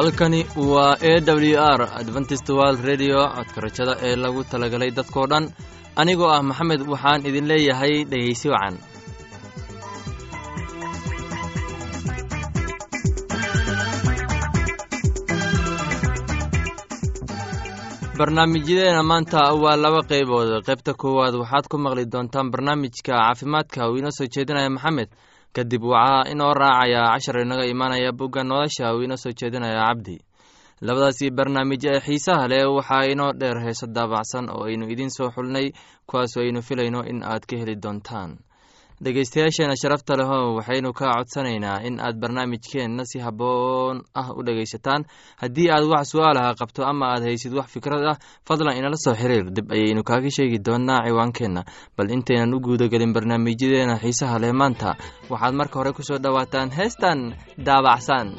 halkani waa e w r adventist world redio codka rajada ee lagu talagalay dadkoo dhan. Anigoo ah maxamed waxaan idin leeyahay dhegaysi wacan. Barnaamijyadeena maanta waa laba qaybood. Qaybta koowaad waxaad ku maqli doontaan barnaamijka caafimaadka. Uu inoo soo jeedinaya maxamed kadib waxaa inoo raacaya cashar inaga imaanaya bugga nolosha uu inoo soo jeedinaya cabdi labadaasi barnaamij ee xiisaha leh waxaa inoo dheer heeso daabacsan oo aynu idiin soo xulnay kuwaasoo aynu filayno in aad ka heli doontaan dhegeystayaasheena sharafta leho waxaynu kaa codsanaynaa in aad barnaamijkeenna si habboon ah u dhegaysataan. Haddii aad wax su'aalaha qabto ama aad haysid wax fikrad ah fadlan inala soo xiriir. Dib ayaynu kaaga sheegi doonaa ciwaankeenna. Bal intaynan u guudagelin barnaamijyadeena xiisaha leh maanta. Waxaad marka hore ku soo dhowaataan heestan daabacsan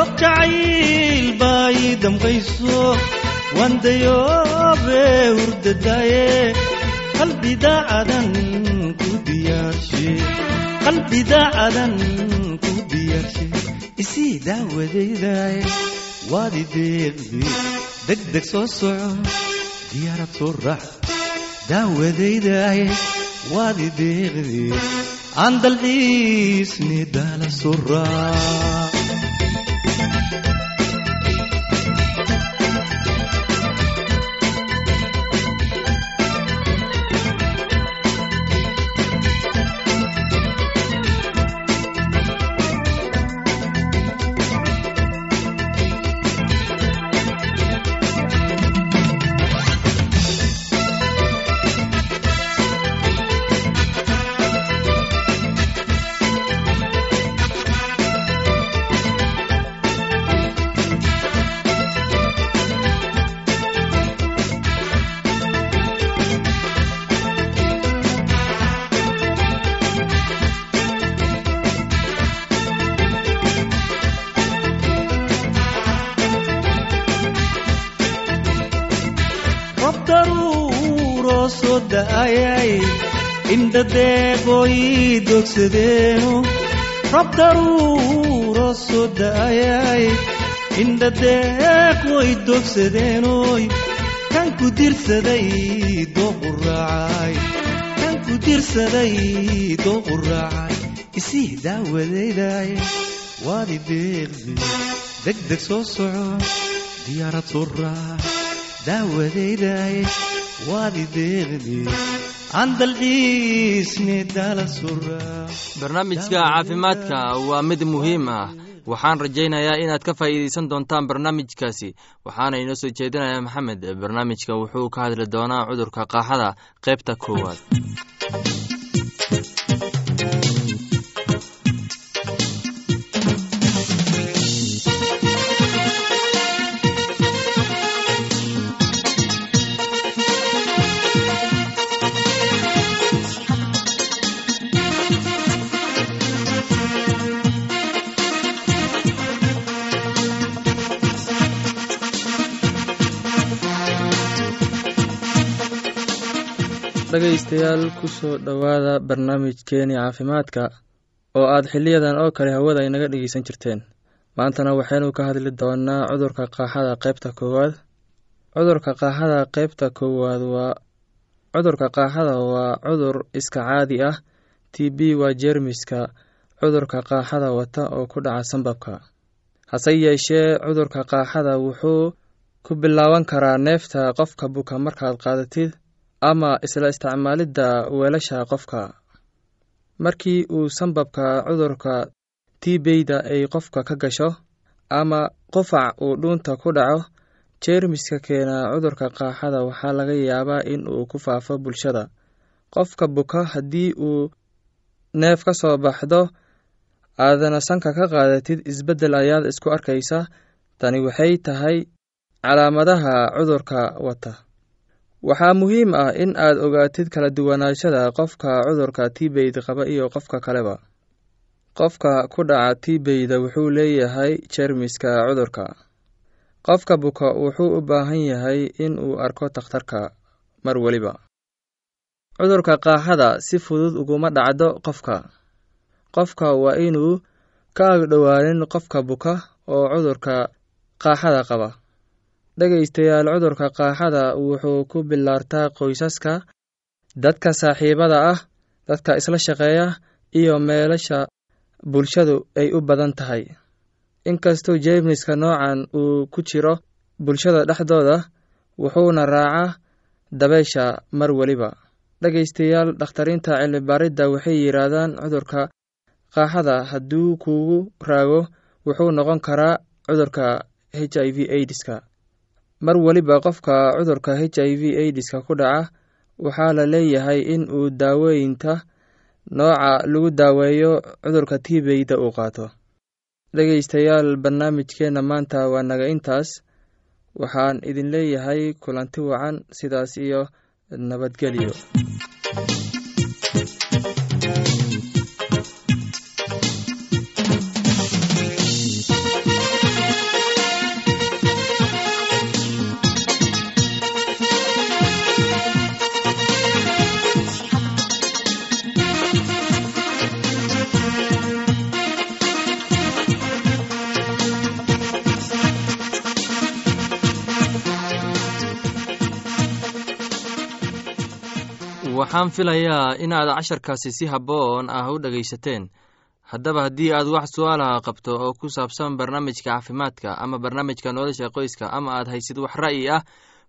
dog jacayl baa ii damqayso waan dayoobe hurdadaye qalbidaacadan ku diyaarshe isii daawadaydaye waadi deeqde degdeg soo soco. Diyaarad soo raac daawadaydaye waadi deeqde aan dalxiisni daala suraa rob indhadeeqooyi dogsadeenu rob daruuroo soo da'ayay indhadeeq way dogsadeenoy kan ku dirsaday dooqu raacay kan ku dirsaday dooqu raacay isii daawadayday waadi deeqdi degdeg soo soco diyaarad soo raac daawadaydaye waadi deeqdi barnaamijka caafimaadka waa mid muhiim ah. Waxaan rajaynayaa inaad ka faa'iidaysan doontaan barnaamijkaasi. Waxaana inoo soo jeedinaya maxamed. Barnaamijka wuxuu ka hadli doonaa cudurka qaaxada qaybta koowaad dhegaystayaal ku soo dhowaada barnaamijkeeni caafimaadka oo aad xiliyadan oo kale hawada inaga dhegeysan jirteen. Maantana waxaynu ka hadli doonaa cudurka qaaxada qaybta koowaad. Cudurka qaaxada qaybta koowaad waa cudurka qaaxada waa cudur iska caadi ah t b waa jeermiska. Cudurka qaaxada wata oo ku dhaca sambabka. Hase yeeshee cudurka qaaxada wuxuu ku bilaaban karaa neefta qofka buka markaad qaadatid ama isla isticmaalidda weelasha qofka. Markii uu sambabka cudurka tiibeyda ay qofka ka gasho ama qufac uu dhuunta ku dhaco jeermiska keena cudurka qaaxada waxaa laga yaabaa in uu ku faafo bulshada. Qofka buka haddii uu neef ka soo baxdo aadana sanka ka qaadatid isbeddel ayaad isku arkaysa tani waxay tahay calaamadaha cudurka wata waxaa muhiim ah in aad ogaatid kala duwanaashada qofka cudurka tibeyd qaba iyo qofka kaleba. Qofka ku dhaca tibeyda wuxuu leeyahay jermiska cudurka. Qofka buka wuxuu u baahan yahay in uu arko takhtarka mar weliba cudurka qaaxada si fudud uguma dhacdo qofka. Qofka waa inuu ka agdhowaanin qofka buka oo cudurka qaaxada qaba dhegaystayaal cudurka qaaxada wuxuu ku bilaartaa qoysaska dadka saaxiibada ah dadka isla shaqeeya iyo meelasha bulshadu ay u badan tahay. Inkastoo jeermiska noocan uu ku jiro bulshada dhexdooda wuxuuna raacaa dabeesha mar weliba. Dhegaystayaal dhakhtariinta cilibaaridda waxay yidhaahdaan cudurka qaaxada hadduu kugu raago wuxuu noqon karaa cudurka h i v aidiska mar weliba qofka cudurka h i v aidiska ku dhaca waxaa la leeyahay in uu daaweynta nooca lagu daaweeyo cudurka tibeyda uu qaato. Dhegaystayaal barnaamijkeenna maanta waa naga intaas. Waxaan idin leeyahay kulanti wacan sidaas iyo nabadgelyo waxaan filayaa inaad casharkaasi si habboon ah u dhegaysateen haddaba haddii aad wax su'aalaha qabto oo ku saabsan barnaamijka caafimaadka ama barnaamijka nolosha qoyska ama aad haysid wax ra'yi ah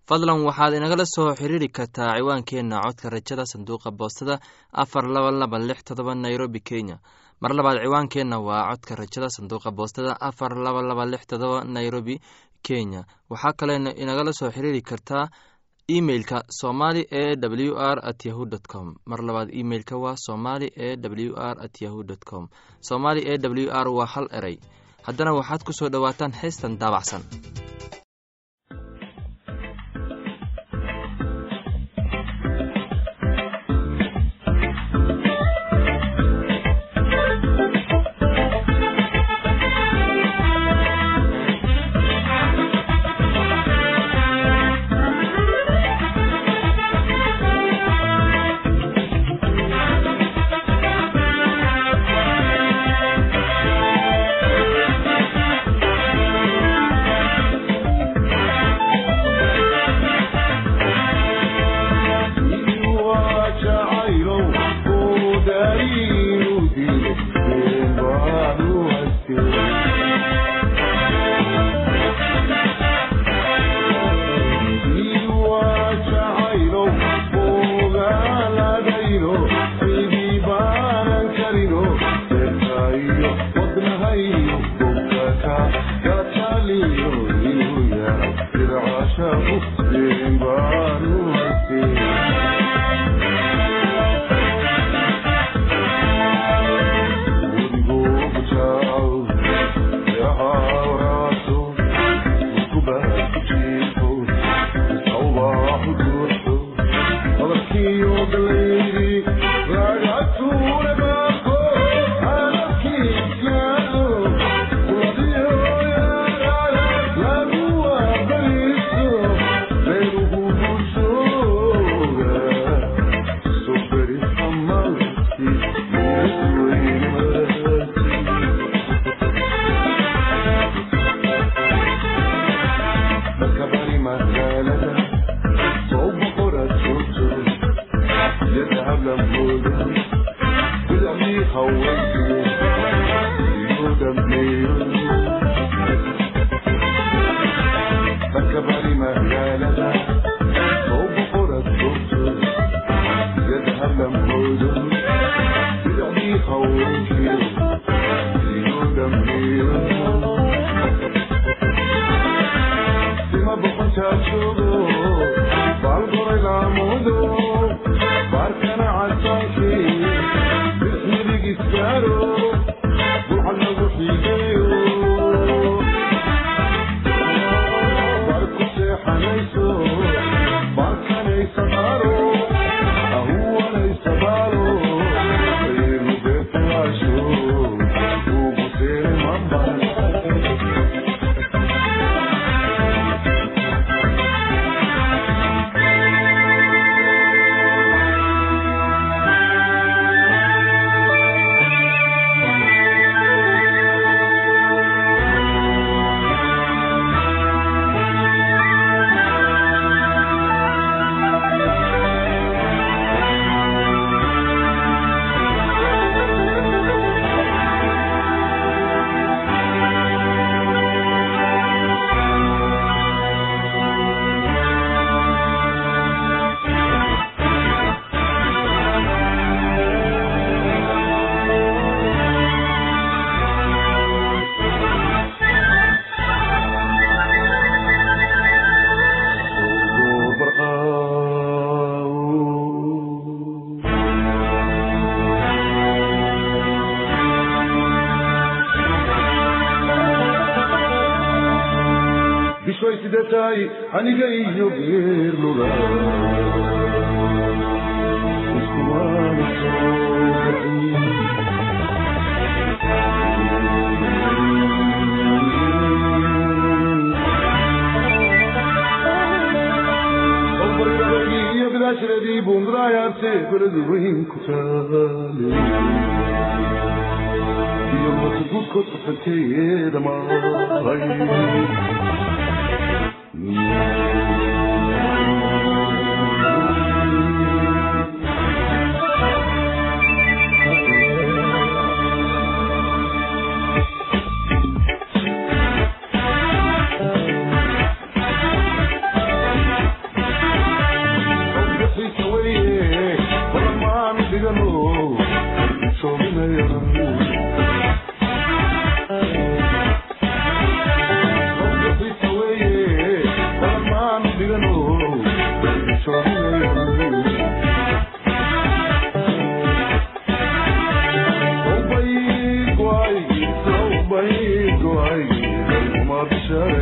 fadlan waxaad inagala soo xiriiri kartaa ciwaankeenna codka rajada sanduuqa boostada afar laba laba lix todoba nairobi kenya. Mar labaad ciwaankeenna waa codka rajada sanduuqa boostada afar laba laba lix todoba nairobi kenya. Waxaa kaleena inagala soo xiriiri kartaa emeilka somali e w r at yahu dt com. Mar labaad emeilka waa somali e w r at yahu dt com. Somali e w r waa hal erey haddana waxaad ku soo dhowaataan heestan daabacsan sidataay aniga iyo geerluga iskumaana soo iyo bidaashiradii buundraayaarte beladu weyn ku taale iyo motagudkood qasanteeda maahay Xiisa Yeah. Ma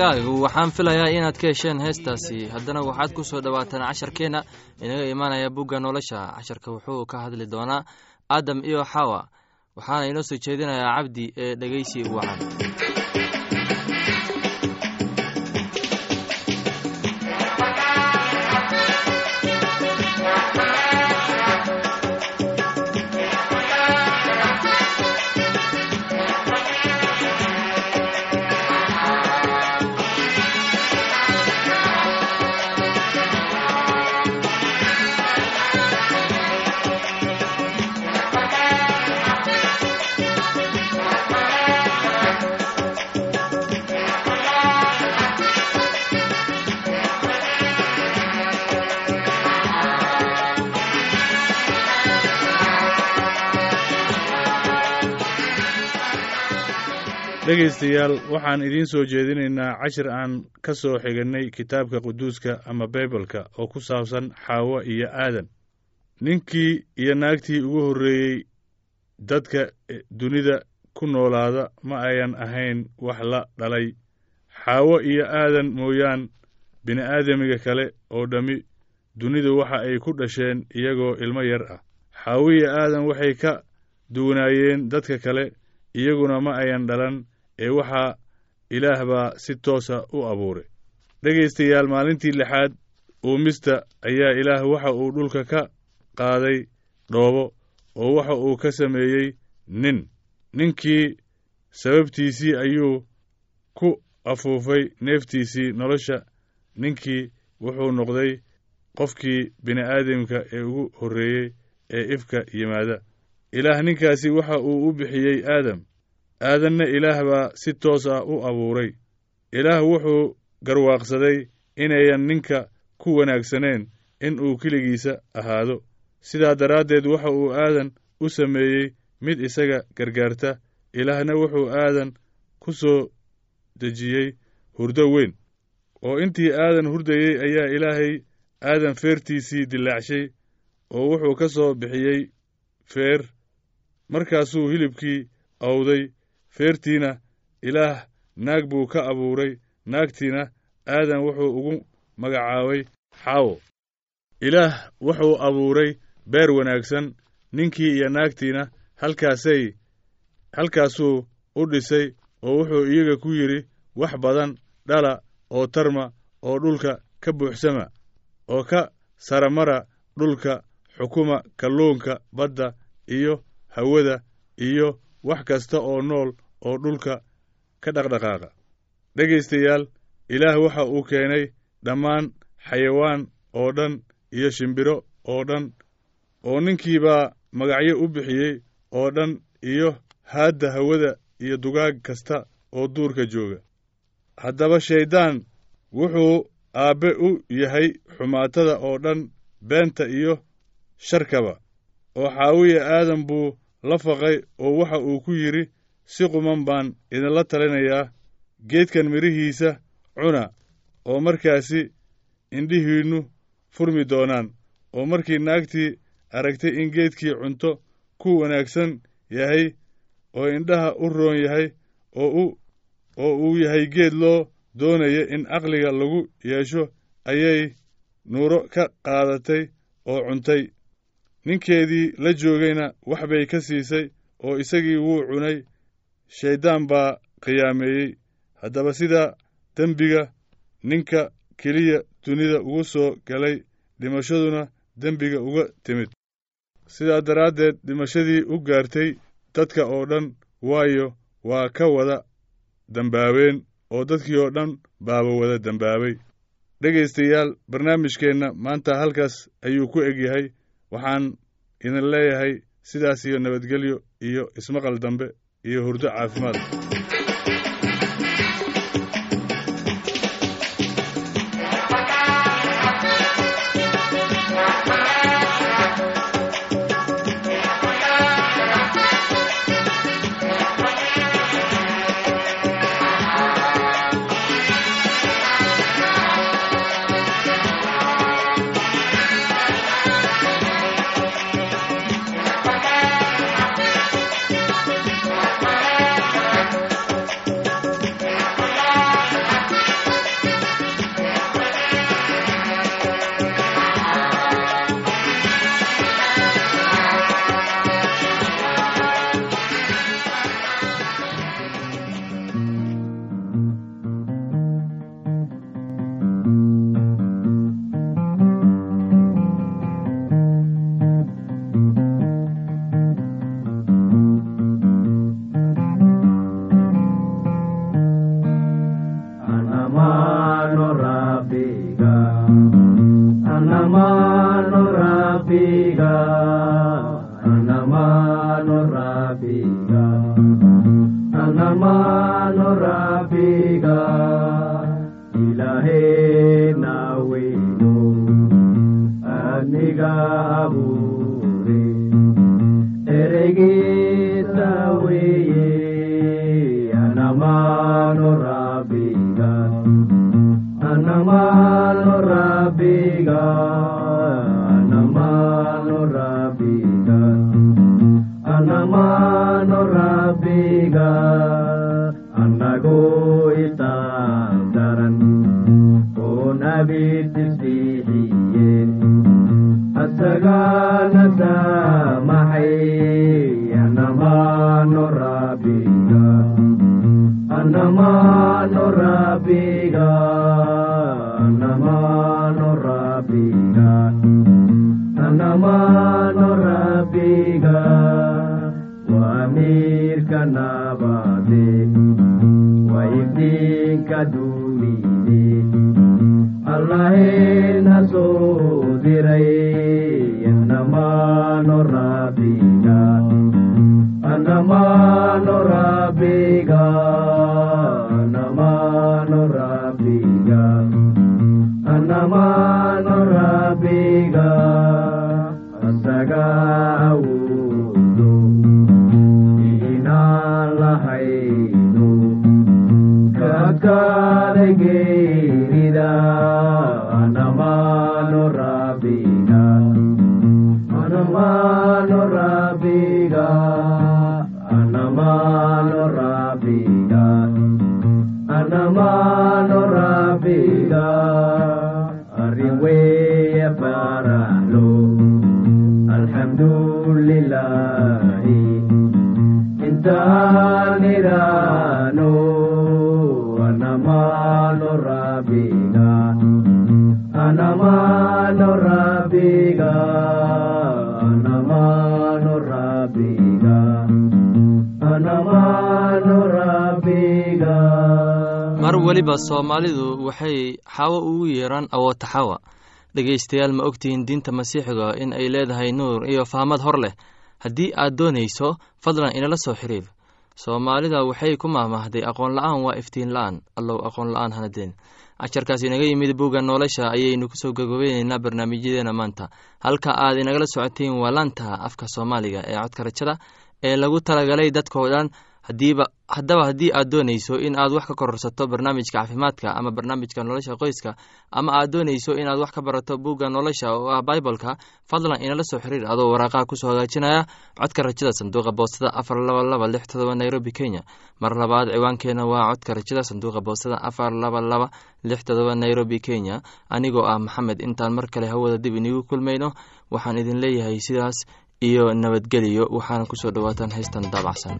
waa hagaagu waxaan filayaa inaad ka hesheen heestaasi. Haddana waxaad ku soo dhowaataan casharkeenna inaga imaanaya bugga nolosha. Casharka wuxuu ka hadli doonaa aadam iyo xawa. Waxaana inoo soo jeedinayaa cabdi ee dhegeysi wacan dhegaystayaal waxaan idiin soo jeedinaynaa cashir aan ka soo xigannay kitaabka quduuska ama baibalka oo ku saabsan xaawo iyo aadan ninkii iyo naagtii ugu horreeyey dadka dunida ku noolaada ma ayan ahayn wax la dhalay. Xaawo iyo aadan mooyaan bini'aadamiga kale oo dhammi dunidu waxa ay ku dhasheen iyagoo ilmo yar ah. Xaawo iyo aadan waxay ka duwanaayeen dadka kale iyaguna ma ayan dhalan ee waxaa ilaah baa si toosa u abuuray. Dhegaystayaal maalintii lixaad uumista ayaa ilaah waxa uu dhulka ka qaaday dhoobo oo waxa uu ka sameeyey nin. Ninkii sababtiisii ayuu ku afuufay neeftiisii nolosha. Ninkii wuxuu noqday qofkii bini'aadamka ee ugu horreeyey ee ifka yimaada. Ilaah ninkaasi waxa uu u bixiyey aadam aadanna ilaah baa si toos ah u abuuray. Ilaah wuxuu garwaaqsaday inayan ninka ku wanaagsaneen in uu keligiisa ahaado. Sidaa daraaddeed waxa uu aadan u sameeyey mid isaga gargaarta. Ilaahna wuxuu aadan ku soo dejiyey hurdo weyn. Oo intii aadan hurdayey ayaa ilaahay aadan feertiisii dillaacshay oo wuxuu ka soo bixiyey feer. Markaasuu hilibkii awday feertiina ilaah naag buu ka abuuray. Naagtiina aadan wuxuu ugu magacaabay xaawo. Ilaah wuxuu abuuray beer wanaagsan. Ninkii iyo naagtiina halkaasay halkaasuu u dhisay oo wuxuu iyaga ku yidhi wax badan dhala oo tarma oo dhulka ka buuxsama oo ka saramara dhulka xukuma kalluunka badda iyo hawada iyo wax kasta oo nool oo dhulka ka dhaqdhaqaaqa. Dhegaystayaal ilaah waxa uu keenay dhammaan xayawaan oo dhan iyo shimbiro oo dhan oo ninkiibaa magacyo u bixiyey oo dhan iyo haadda hawada iyo dugaag kasta oo duurka jooga. Haddaba shayddaan wuxuu aabbe u yahay xumaatada oo dhan beenta iyo sharkaba. Oo xaawiya aadan buu la faqay oo waxa uu ku yidhi si quman baan idinla talinayaa geedkan midhihiisa cuna oo markaasi indhihiinnu furmi doonaan oo markii naagtii aragtay in geedkii cunto ku wanaagsan yahay oo indhaha u roon yahay oo oo uu yahay geed loo doonaya in caqliga lagu yeesho ayay nuuro ka qaadatay oo cuntay ninkeedii la joogayna wax bay ka siisay oo isagii wuu cunay. Shayddaan baa khiyaameeyey haddaba sidaa dembiga ninka keliya dunida ugu soo galay dhimashaduna dembiga uga timid. Sidaa daraaddeed dhimashadii u gaartay dadka oo dhan waayo waa ka wada dembaabeen oo dadkii oo dhan baaba wada dembaabay dhegaystayaal barnaamijkeenna maanta halkaas ayuu ku eg yahay waxaan idin leeyahay sidaas iyo nabadgelyo iyo ismaqal dambe iyo hurdo caafimaad Rabbiga, Anamano Rabbiga, Ilahe Rabbiga, Anamano Rabbiga, Wa Amir Kanabade, Wa Ibni Kadumide, Allah naso dirai, Anamano Rabbiga, Anamano anamaano rabbiga arrin weeye faraxlo alxamdulilahi weliba soomaalidu waxay xawo ugu yeeraan awotaxawa dhegaystayaal ma ogtihiin diinta masiixiga in ay leedahay nuur iyo fahmad hor leh. Haddii aad doonayso fadlan inala soo xiriir. Soomaalida waxay ku maahmaahday aqoon la'aan waa iftiin la'aan. Allow aqoon la'aan hanadeen casharkaas inaga yimid bugga nolosha ayaynu ku soo gagobeyneynaa barnaamijyadeena maanta. Halka aad inagala socotiin waa laanta afka soomaaliga ee codka rajada ee lagu talagalay dadkoo dhan hadiiba haddaba haddii aad doonayso in aad wax ka kororsato barnaamijka caafimaadka ama barnaamijka nolosha qoyska ama aad doonayso inaad wax ka barato bugga nolosha oo ah biboleka fadlan inala soo xiriir adoo waraaqaha ku soo hagaajinaya codka rajada sanduuqa boostada afar laba laba lix todoba nairobi kenya. Mar labaad ciwaankeena waa codka rajada sanduuqa boostada afar laba laba lix todoba nairobi kenya. Anigoo ah maxamed intaan mar kale hawada dib inigu kulmayno waxaan idin leeyahay sidaas iyo nabadgeliyo. Waxaana ku soo dhawaataan haystan daabacsan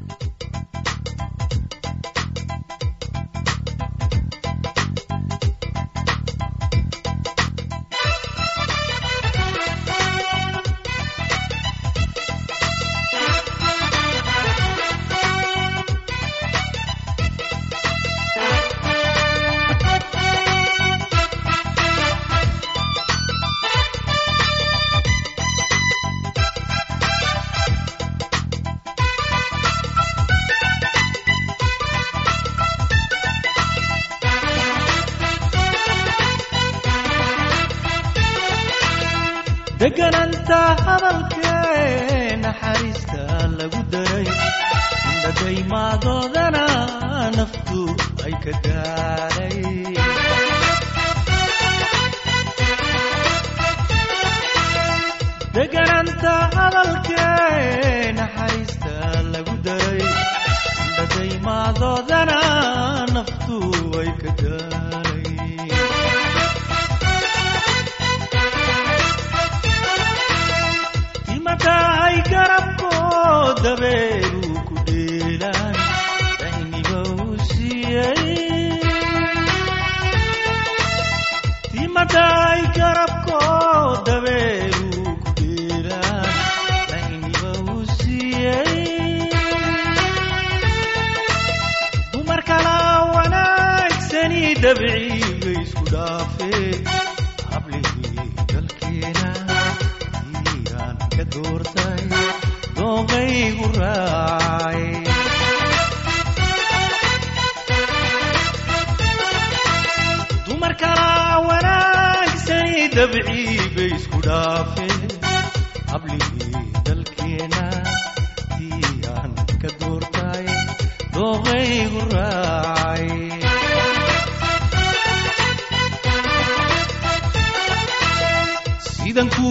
degananta hadalkee naxariista lagu daray. Indhadaymadoodana naftu ay ka gaadhay degananta hadalkee naxariista lagu daray. Indhadaymadoodana garabkoo raacay dumar kala wanaagsani dabciga isku dhaafee hablihii dalkeena diiraan ka doortay dooqaygu raacay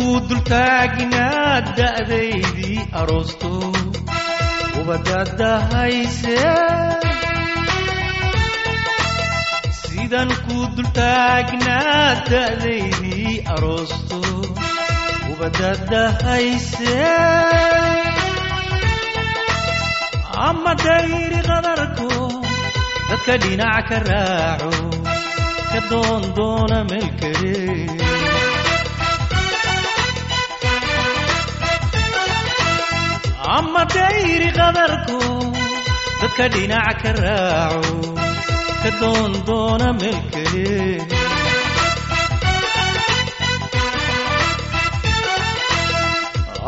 kuu dultaagnaa da'daydii aroosto ubadadahayse sidan kuu dultaagnaa da'daydii aroosto ubadadahayse ama dayri qadarko dadka dhinac ka raaco ka doon doona meel kale ama dayri qadarko dadka dhinac ka raaco ka doon doona meel kale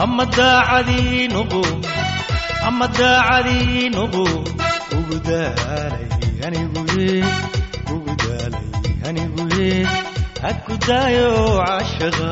ama daacadii nuqu ama daacadii nuqu ugu daalay aniguye ugu daalay aniguye haku daayo cashaqa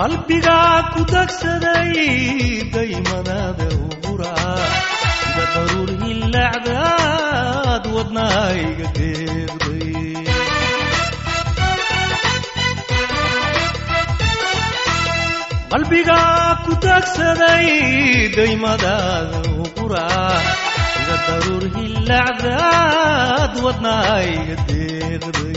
qalbigaa ku dagsaday daymadaada ugura sida daruur hillacdaad wadnahayga deeqday qalbigaa ku dagsaday daymadaada ugura sida daruur hillacdaad wadnahayga deeqday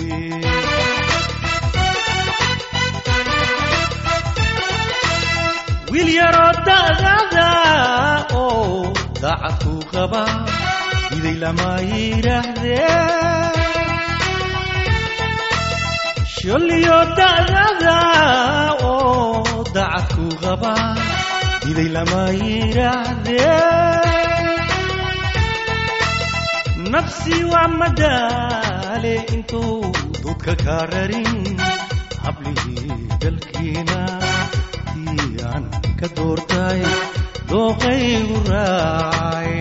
wiil yaroo da'dada oo daacad ku qaba iday lama yidhaahdee sholiyo da'dada oo daacad ku qaba iday lama yidhaahdee nafsi waa madaale intuu dudka kaa rarin hablihii dalkiina ka doortay dooqaygu raacay